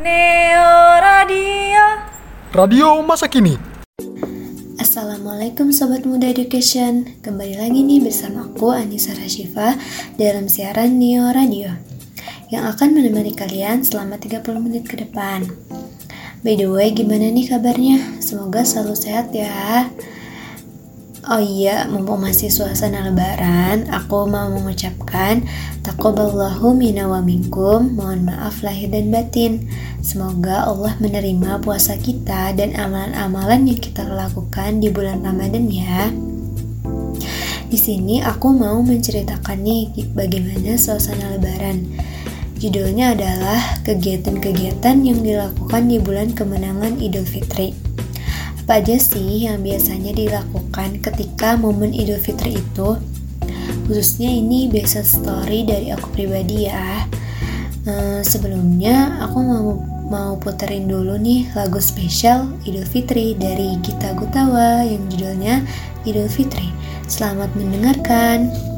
Neo Radio. Radio masa kini. Assalamualaikum Sobat Muda Education Kembali lagi nih bersama aku Anissa Rashifa Dalam siaran Neo Radio Yang akan menemani kalian selama 30 menit ke depan By the way, gimana nih kabarnya? Semoga selalu sehat ya Oh iya, mumpung masih suasana lebaran, aku mau mengucapkan Takoballahu minna wa minkum, mohon maaf lahir dan batin. Semoga Allah menerima puasa kita dan amalan-amalan yang kita lakukan di bulan Ramadan ya. Di sini aku mau menceritakan nih bagaimana suasana lebaran. Judulnya adalah kegiatan-kegiatan yang dilakukan di bulan kemenangan Idul Fitri. Apa aja sih yang biasanya dilakukan ketika momen Idul Fitri itu? Khususnya ini biasa story dari aku pribadi ya. Hmm, sebelumnya aku mau mau puterin dulu nih lagu spesial Idul Fitri dari Gita Gutawa yang judulnya Idul Fitri. Selamat mendengarkan.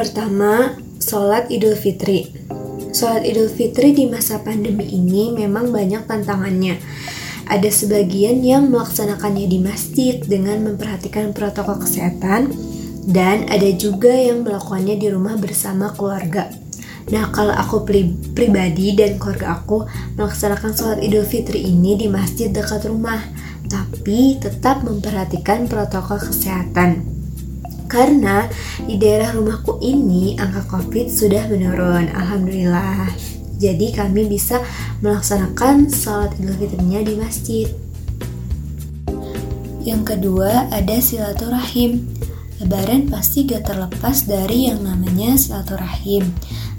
Pertama, sholat Idul Fitri. Sholat Idul Fitri di masa pandemi ini memang banyak tantangannya. Ada sebagian yang melaksanakannya di masjid dengan memperhatikan protokol kesehatan dan ada juga yang melakukannya di rumah bersama keluarga. Nah, kalau aku pri pribadi dan keluarga aku melaksanakan sholat Idul Fitri ini di masjid dekat rumah, tapi tetap memperhatikan protokol kesehatan. Karena di daerah rumahku ini angka COVID sudah menurun, alhamdulillah. Jadi kami bisa melaksanakan sholat Idul Fitrinya di masjid. Yang kedua ada silaturahim. Lebaran pasti gak terlepas dari yang namanya silaturahim,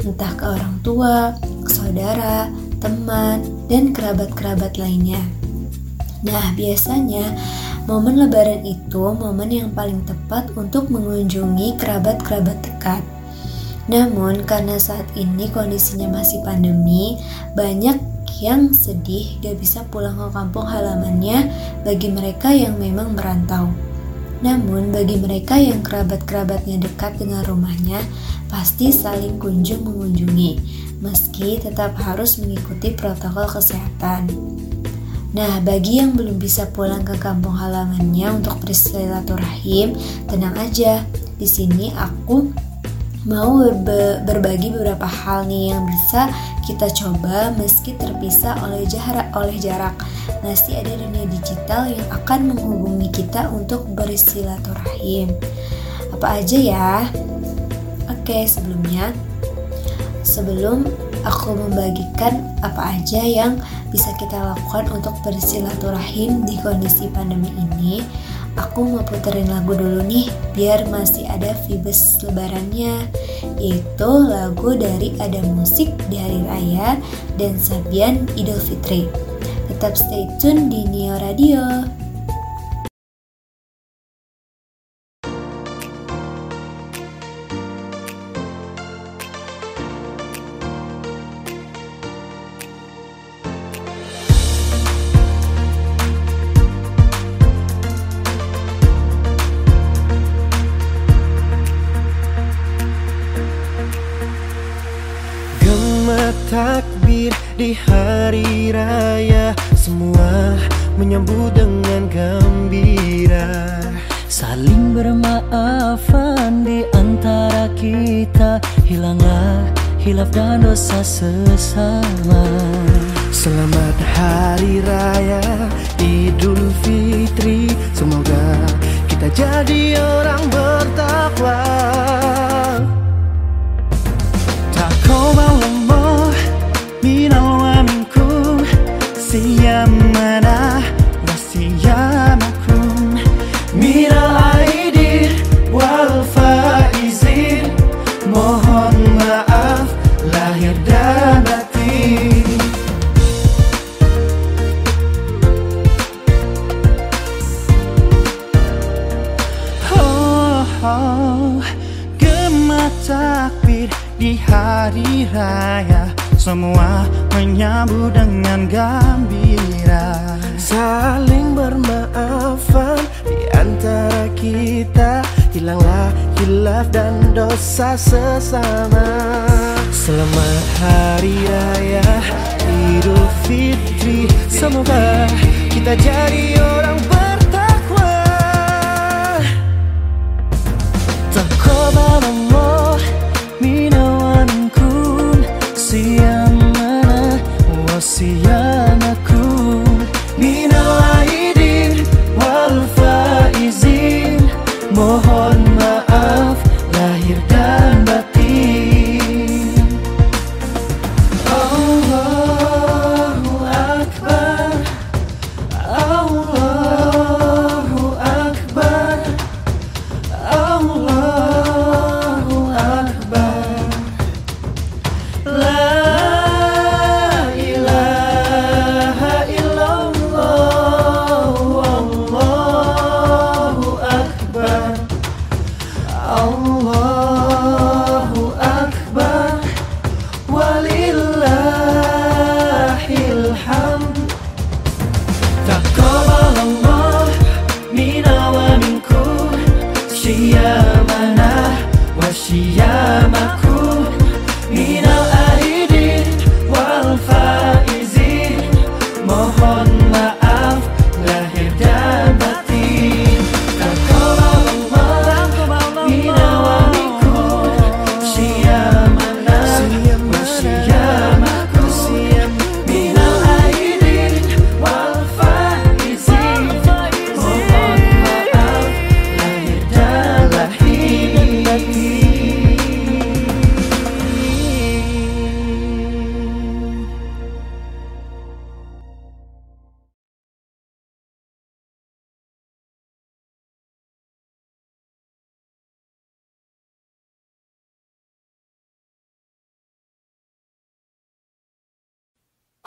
entah ke orang tua, saudara, teman, dan kerabat-kerabat lainnya. Nah, biasanya momen lebaran itu momen yang paling tepat untuk mengunjungi kerabat-kerabat dekat. Namun, karena saat ini kondisinya masih pandemi, banyak yang sedih gak bisa pulang ke kampung halamannya bagi mereka yang memang merantau. Namun bagi mereka yang kerabat-kerabatnya dekat dengan rumahnya, pasti saling kunjung mengunjungi, meski tetap harus mengikuti protokol kesehatan. Nah, bagi yang belum bisa pulang ke kampung halamannya untuk bersilaturahim, tenang aja. Di sini aku mau berbagi beberapa hal nih yang bisa kita coba meski terpisah oleh jarak oleh jarak. Masih ada dunia digital yang akan menghubungi kita untuk bersilaturahim. Apa aja ya? Oke, sebelumnya sebelum aku membagikan apa aja yang bisa kita lakukan untuk bersilaturahim di kondisi pandemi ini, aku mau puterin lagu dulu nih biar masih ada vibes lebarannya yaitu lagu dari Ada Musik di Hari Raya dan Sabian Idul Fitri. Tetap stay tune di Neo Radio sesama. Selamat Hari Raya Idul Fitri. Semoga kita jadi orang bertakwa Semua menyambut dengan gembira. Saling bermaafan di antara kita Hilanglah hilaf dan dosa sesama. Selamat Hari Raya Idul Fitri Semoga kita jadi orang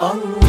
Allah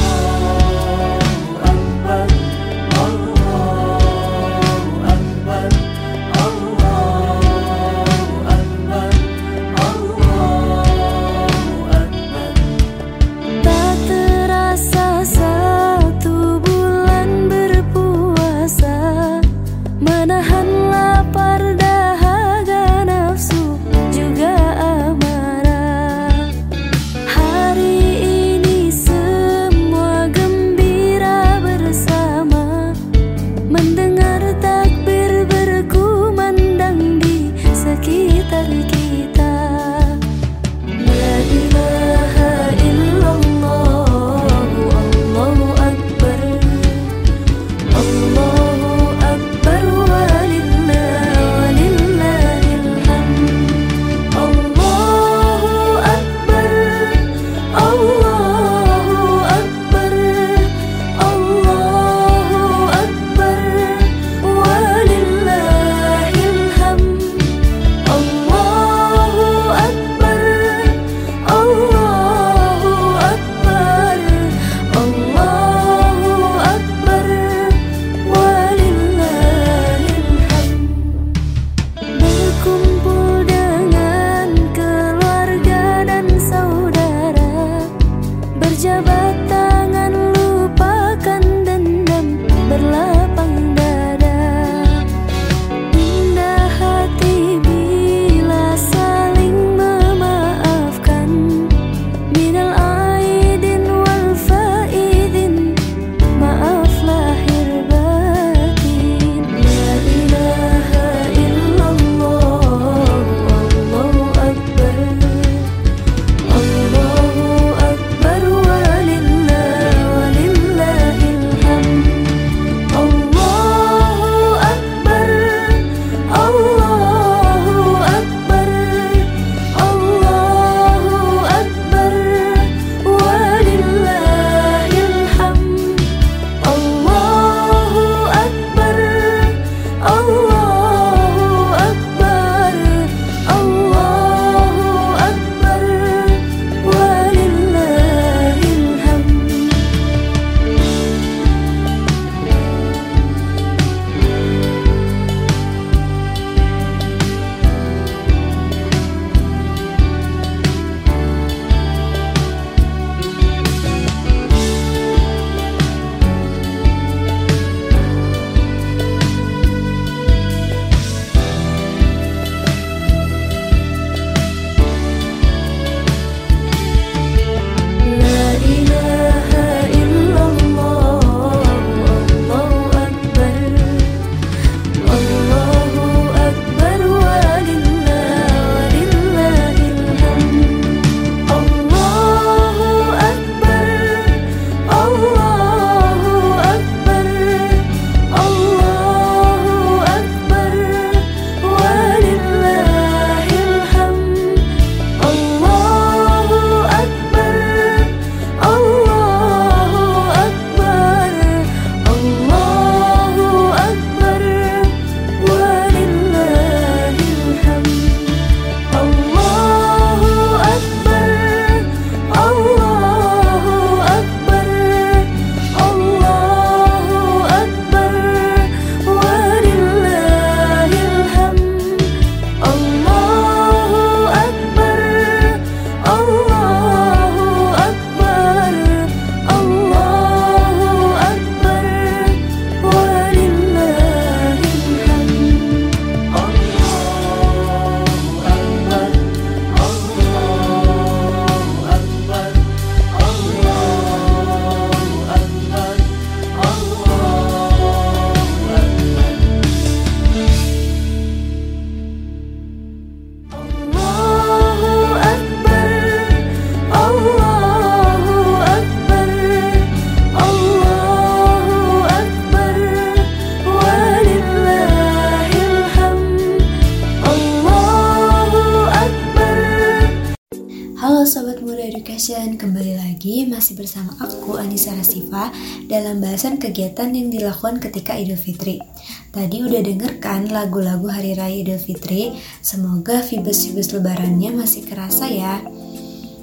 Halo Sobat Muda Education, kembali lagi masih bersama aku Anissa Rasifa dalam bahasan kegiatan yang dilakukan ketika Idul Fitri. Tadi udah dengarkan lagu-lagu Hari Raya Idul Fitri, semoga vibes-vibes lebarannya masih kerasa ya.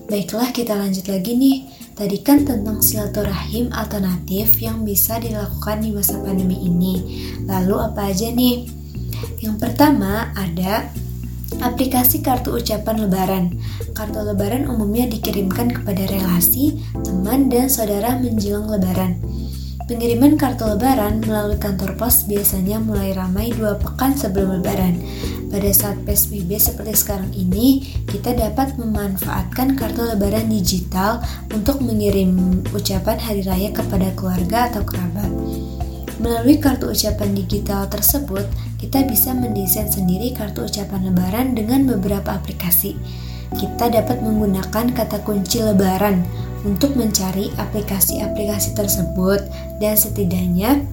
Baiklah kita lanjut lagi nih, tadi kan tentang silaturahim alternatif yang bisa dilakukan di masa pandemi ini. Lalu apa aja nih? Yang pertama ada aplikasi kartu ucapan lebaran. Kartu lebaran umumnya dikirimkan kepada relasi, teman, dan saudara menjelang lebaran. Pengiriman kartu lebaran melalui kantor pos biasanya mulai ramai dua pekan sebelum lebaran. Pada saat PSBB seperti sekarang ini, kita dapat memanfaatkan kartu lebaran digital untuk mengirim ucapan hari raya kepada keluarga atau kerabat. Melalui kartu ucapan digital tersebut, kita bisa mendesain sendiri kartu ucapan lebaran dengan beberapa aplikasi. Kita dapat menggunakan kata kunci lebaran untuk mencari aplikasi-aplikasi tersebut dan setidaknya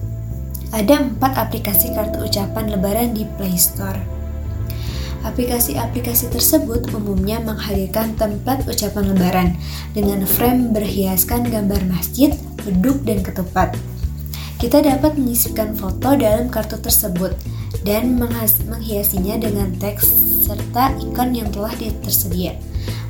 ada empat aplikasi kartu ucapan lebaran di Play Store. Aplikasi-aplikasi tersebut umumnya menghadirkan template ucapan lebaran dengan frame berhiaskan gambar masjid, beduk, dan ketupat. Kita dapat menyisipkan foto dalam kartu tersebut dan menghiasinya dengan teks serta ikon yang telah tersedia.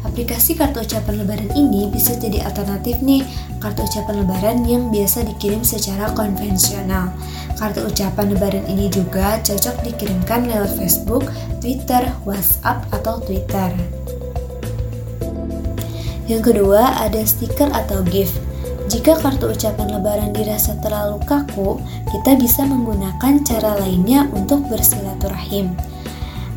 Aplikasi kartu ucapan lebaran ini bisa jadi alternatif nih kartu ucapan lebaran yang biasa dikirim secara konvensional. Kartu ucapan lebaran ini juga cocok dikirimkan lewat Facebook, Twitter, WhatsApp, atau Twitter. Yang kedua, ada stiker atau gift. Jika kartu ucapan lebaran dirasa terlalu kaku, kita bisa menggunakan cara lainnya untuk bersilaturahim.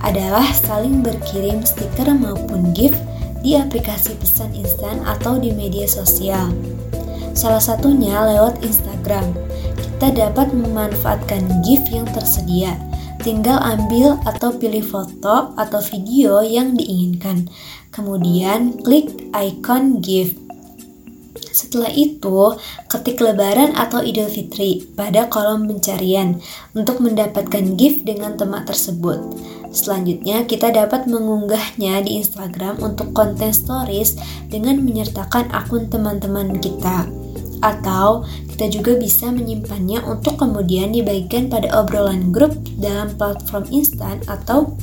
Adalah saling berkirim stiker maupun gift di aplikasi pesan instan atau di media sosial. Salah satunya lewat Instagram. Kita dapat memanfaatkan GIF yang tersedia. Tinggal ambil atau pilih foto atau video yang diinginkan. Kemudian klik icon GIF. Setelah itu, ketik lebaran atau idul fitri pada kolom pencarian untuk mendapatkan GIF dengan tema tersebut. Selanjutnya, kita dapat mengunggahnya di Instagram untuk konten stories dengan menyertakan akun teman-teman kita. Atau kita juga bisa menyimpannya untuk kemudian dibagikan pada obrolan grup dalam platform instan atau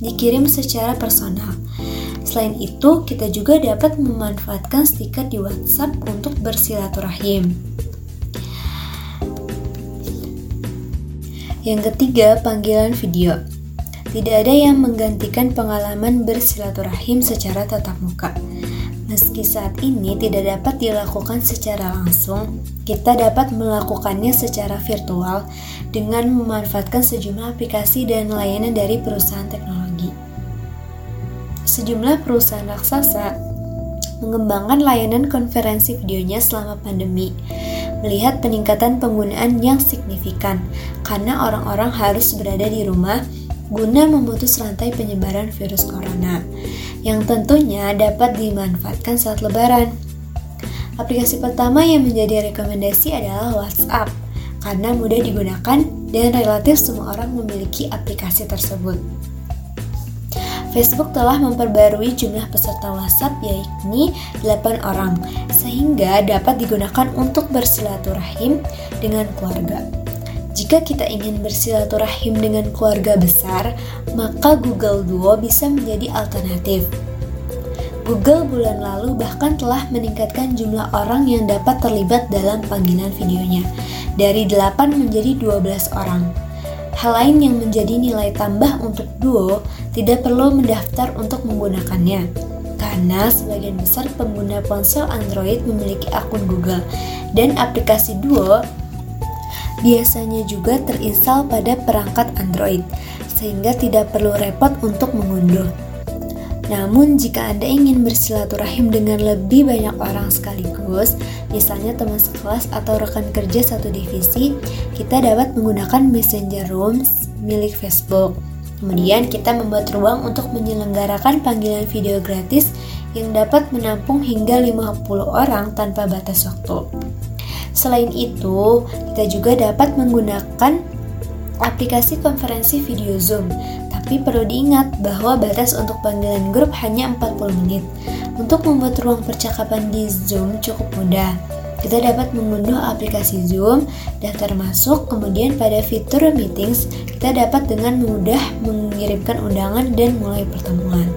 dikirim secara personal. Selain itu, kita juga dapat memanfaatkan stiker di WhatsApp untuk bersilaturahim. Yang ketiga, panggilan video. Tidak ada yang menggantikan pengalaman bersilaturahim secara tatap muka. Meski saat ini tidak dapat dilakukan secara langsung, kita dapat melakukannya secara virtual dengan memanfaatkan sejumlah aplikasi dan layanan dari perusahaan teknologi. Sejumlah perusahaan raksasa mengembangkan layanan konferensi videonya selama pandemi, melihat peningkatan penggunaan yang signifikan karena orang-orang harus berada di rumah guna memutus rantai penyebaran virus corona yang tentunya dapat dimanfaatkan saat lebaran. Aplikasi pertama yang menjadi rekomendasi adalah WhatsApp karena mudah digunakan dan relatif semua orang memiliki aplikasi tersebut. Facebook telah memperbarui jumlah peserta WhatsApp yakni 8 orang sehingga dapat digunakan untuk bersilaturahim dengan keluarga. Jika kita ingin bersilaturahim dengan keluarga besar, maka Google Duo bisa menjadi alternatif. Google bulan lalu bahkan telah meningkatkan jumlah orang yang dapat terlibat dalam panggilan videonya dari 8 menjadi 12 orang. Hal lain yang menjadi nilai tambah untuk Duo tidak perlu mendaftar untuk menggunakannya karena sebagian besar pengguna ponsel Android memiliki akun Google dan aplikasi Duo biasanya juga terinstal pada perangkat Android, sehingga tidak perlu repot untuk mengunduh. Namun, jika Anda ingin bersilaturahim dengan lebih banyak orang sekaligus, misalnya teman sekelas atau rekan kerja satu divisi, kita dapat menggunakan Messenger Rooms milik Facebook. Kemudian, kita membuat ruang untuk menyelenggarakan panggilan video gratis yang dapat menampung hingga 50 orang tanpa batas waktu. Selain itu, kita juga dapat menggunakan aplikasi konferensi video Zoom. Tapi perlu diingat bahwa batas untuk panggilan grup hanya 40 menit. Untuk membuat ruang percakapan di Zoom cukup mudah. Kita dapat mengunduh aplikasi Zoom, daftar masuk, kemudian pada fitur meetings, kita dapat dengan mudah mengirimkan undangan dan mulai pertemuan.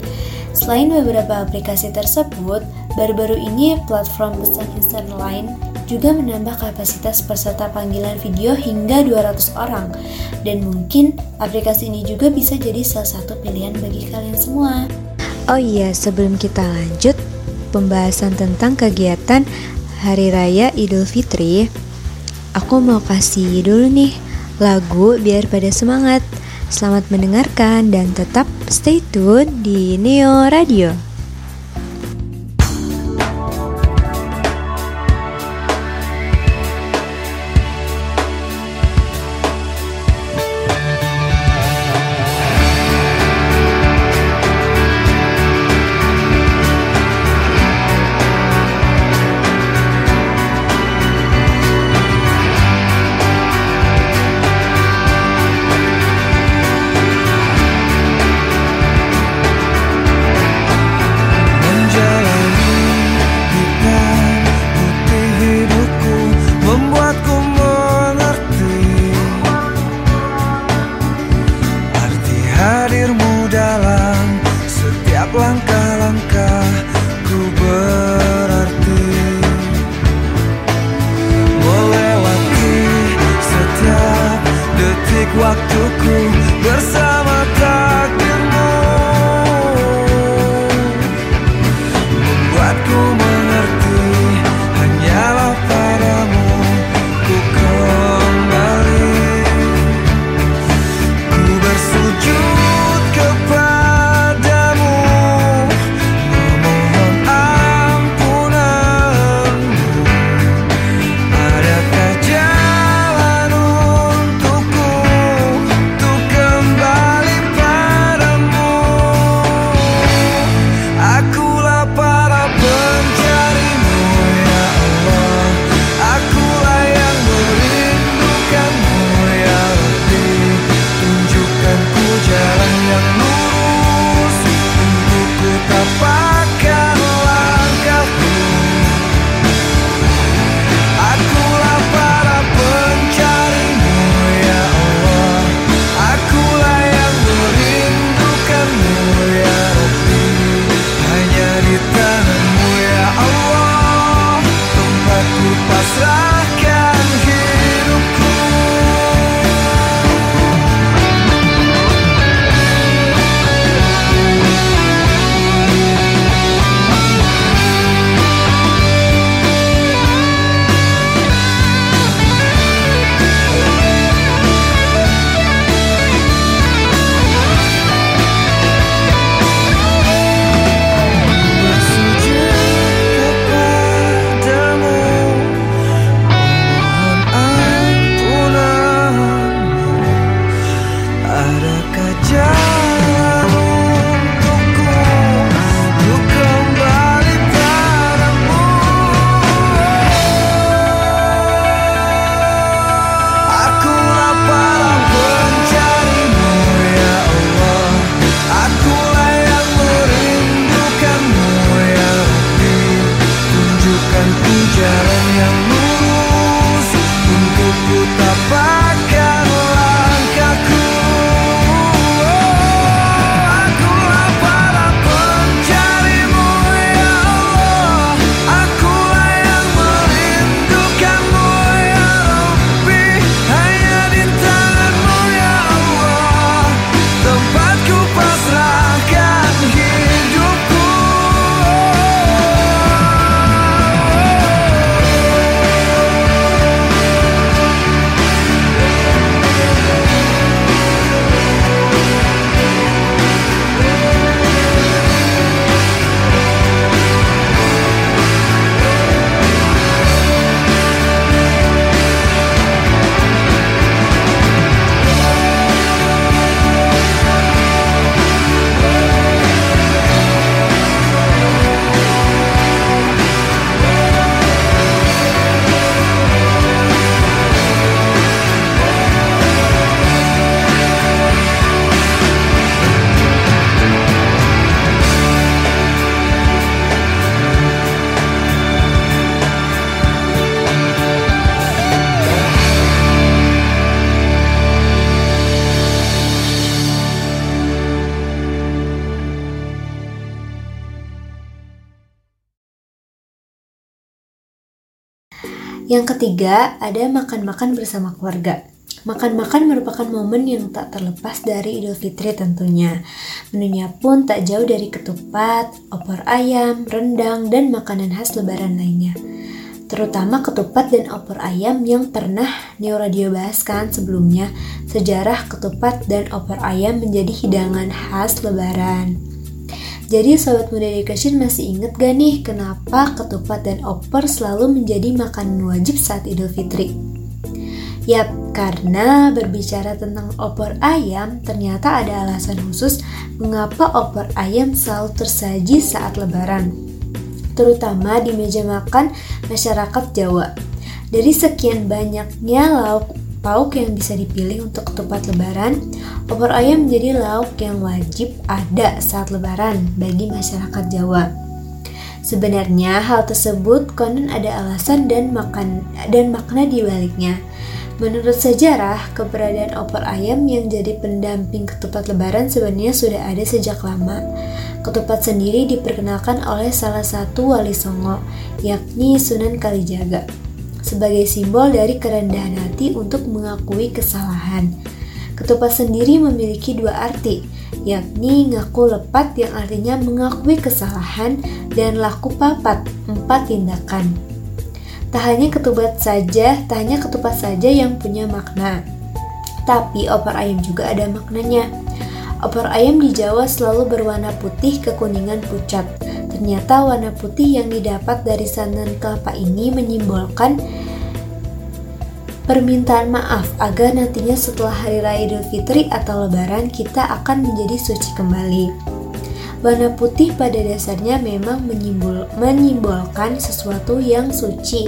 Selain beberapa aplikasi tersebut, baru-baru ini platform pesan instan lain juga menambah kapasitas peserta panggilan video hingga 200 orang. Dan mungkin aplikasi ini juga bisa jadi salah satu pilihan bagi kalian semua. Oh iya, sebelum kita lanjut pembahasan tentang kegiatan Hari Raya Idul Fitri, aku mau kasih dulu nih lagu biar pada semangat. Selamat mendengarkan dan tetap stay tune di Neo Radio. Yang ketiga, ada makan-makan bersama keluarga. Makan-makan merupakan momen yang tak terlepas dari Idul Fitri tentunya. Menunya pun tak jauh dari ketupat, opor ayam, rendang, dan makanan khas lebaran lainnya. Terutama ketupat dan opor ayam yang pernah Neo Radio bahaskan sebelumnya, sejarah ketupat dan opor ayam menjadi hidangan khas lebaran. Jadi Sobat Muda Education masih inget gak nih kenapa ketupat dan opor selalu menjadi makanan wajib saat Idul Fitri? Yap, karena berbicara tentang opor ayam, ternyata ada alasan khusus mengapa opor ayam selalu tersaji saat lebaran. Terutama di meja makan masyarakat Jawa. Dari sekian banyaknya lauk pauk yang bisa dipilih untuk ketupat lebaran, opor ayam menjadi lauk yang wajib ada saat lebaran bagi masyarakat Jawa. Sebenarnya hal tersebut konon ada alasan dan makan dan makna di baliknya. Menurut sejarah, keberadaan opor ayam yang jadi pendamping ketupat lebaran sebenarnya sudah ada sejak lama. Ketupat sendiri diperkenalkan oleh salah satu wali songo, yakni Sunan Kalijaga, sebagai simbol dari kerendahan hati untuk mengakui kesalahan. Ketupat sendiri memiliki dua arti, yakni ngaku lepat yang artinya mengakui kesalahan dan laku papat, empat tindakan. Tak hanya ketupat saja, tak hanya ketupat saja yang punya makna. Tapi opor ayam juga ada maknanya. Opor ayam di Jawa selalu berwarna putih kekuningan pucat. Ternyata warna putih yang didapat dari santan kelapa ini menyimbolkan permintaan maaf agar nantinya setelah hari raya Idul Fitri atau Lebaran kita akan menjadi suci kembali. Warna putih pada dasarnya memang menyimbol, menyimbolkan sesuatu yang suci.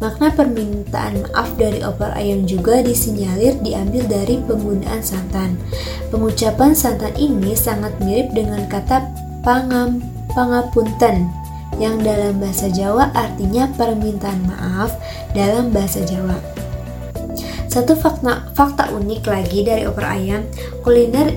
Makna permintaan maaf dari opor ayam juga disinyalir diambil dari penggunaan santan. Pengucapan santan ini sangat mirip dengan kata pangam, pangapunten yang dalam bahasa Jawa artinya permintaan maaf dalam bahasa Jawa. Satu fakta, fakta unik lagi dari opor ayam, kuliner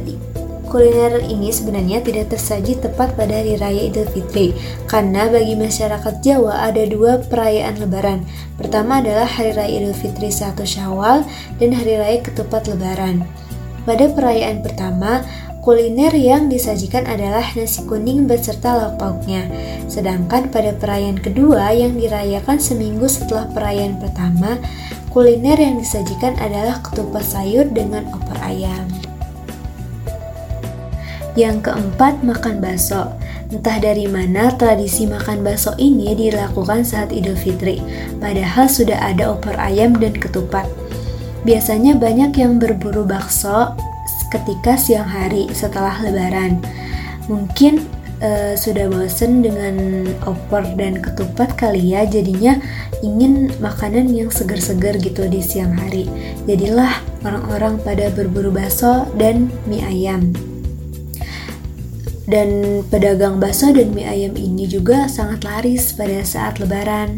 kuliner ini sebenarnya tidak tersaji tepat pada hari raya Idul Fitri karena bagi masyarakat Jawa ada dua perayaan lebaran. Pertama adalah hari raya Idul Fitri 1 Syawal dan hari raya ketupat lebaran. Pada perayaan pertama, kuliner yang disajikan adalah nasi kuning beserta lauk pauknya. Sedangkan pada perayaan kedua yang dirayakan seminggu setelah perayaan pertama, kuliner yang disajikan adalah ketupat sayur dengan opor ayam. Yang keempat, makan bakso. Entah dari mana tradisi makan bakso ini dilakukan saat Idul Fitri, padahal sudah ada opor ayam dan ketupat. Biasanya banyak yang berburu bakso ketika siang hari setelah lebaran. Mungkin uh, sudah bosen dengan opor dan ketupat kali ya, jadinya ingin makanan yang segar-segar gitu di siang hari. Jadilah orang-orang pada berburu bakso dan mie ayam. Dan pedagang bakso dan mie ayam ini juga sangat laris pada saat lebaran.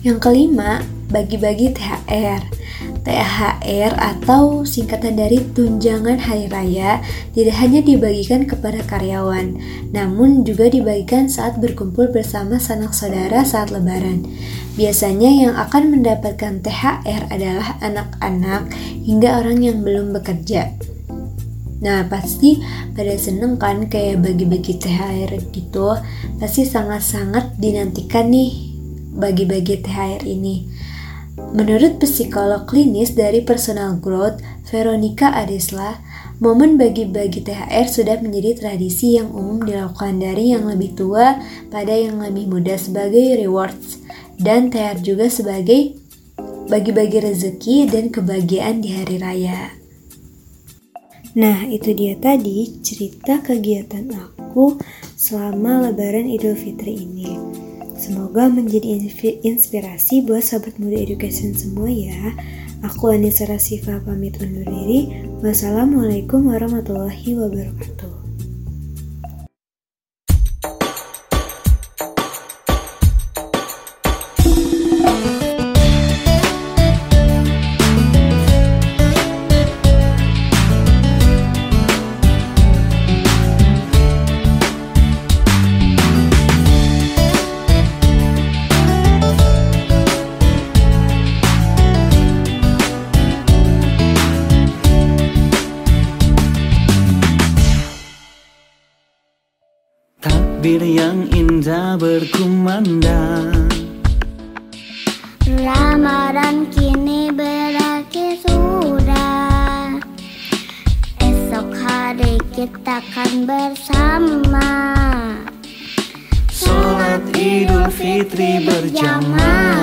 Yang kelima, bagi-bagi THR. THR atau singkatan dari tunjangan hari raya tidak hanya dibagikan kepada karyawan, namun juga dibagikan saat berkumpul bersama sanak saudara saat lebaran. Biasanya yang akan mendapatkan THR adalah anak-anak hingga orang yang belum bekerja. Nah pasti pada seneng kan kayak bagi-bagi THR gitu Pasti sangat-sangat dinantikan nih bagi-bagi THR ini Menurut psikolog klinis dari personal growth, Veronica Adesla, momen bagi-bagi THR sudah menjadi tradisi yang umum dilakukan dari yang lebih tua pada yang lebih muda sebagai rewards, dan THR juga sebagai bagi-bagi rezeki dan kebahagiaan di hari raya. Nah, itu dia tadi cerita kegiatan aku selama Lebaran Idul Fitri ini. Semoga menjadi inspirasi buat sahabat muda education semua ya. Aku Anissa Rasifa pamit undur diri. Wassalamualaikum warahmatullahi wabarakatuh. Bir yang indah berkumandang. Ramadan kini berakhir sudah. Esok hari kita akan bersama. Sholat Idul Fitri berjamaah.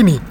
русскими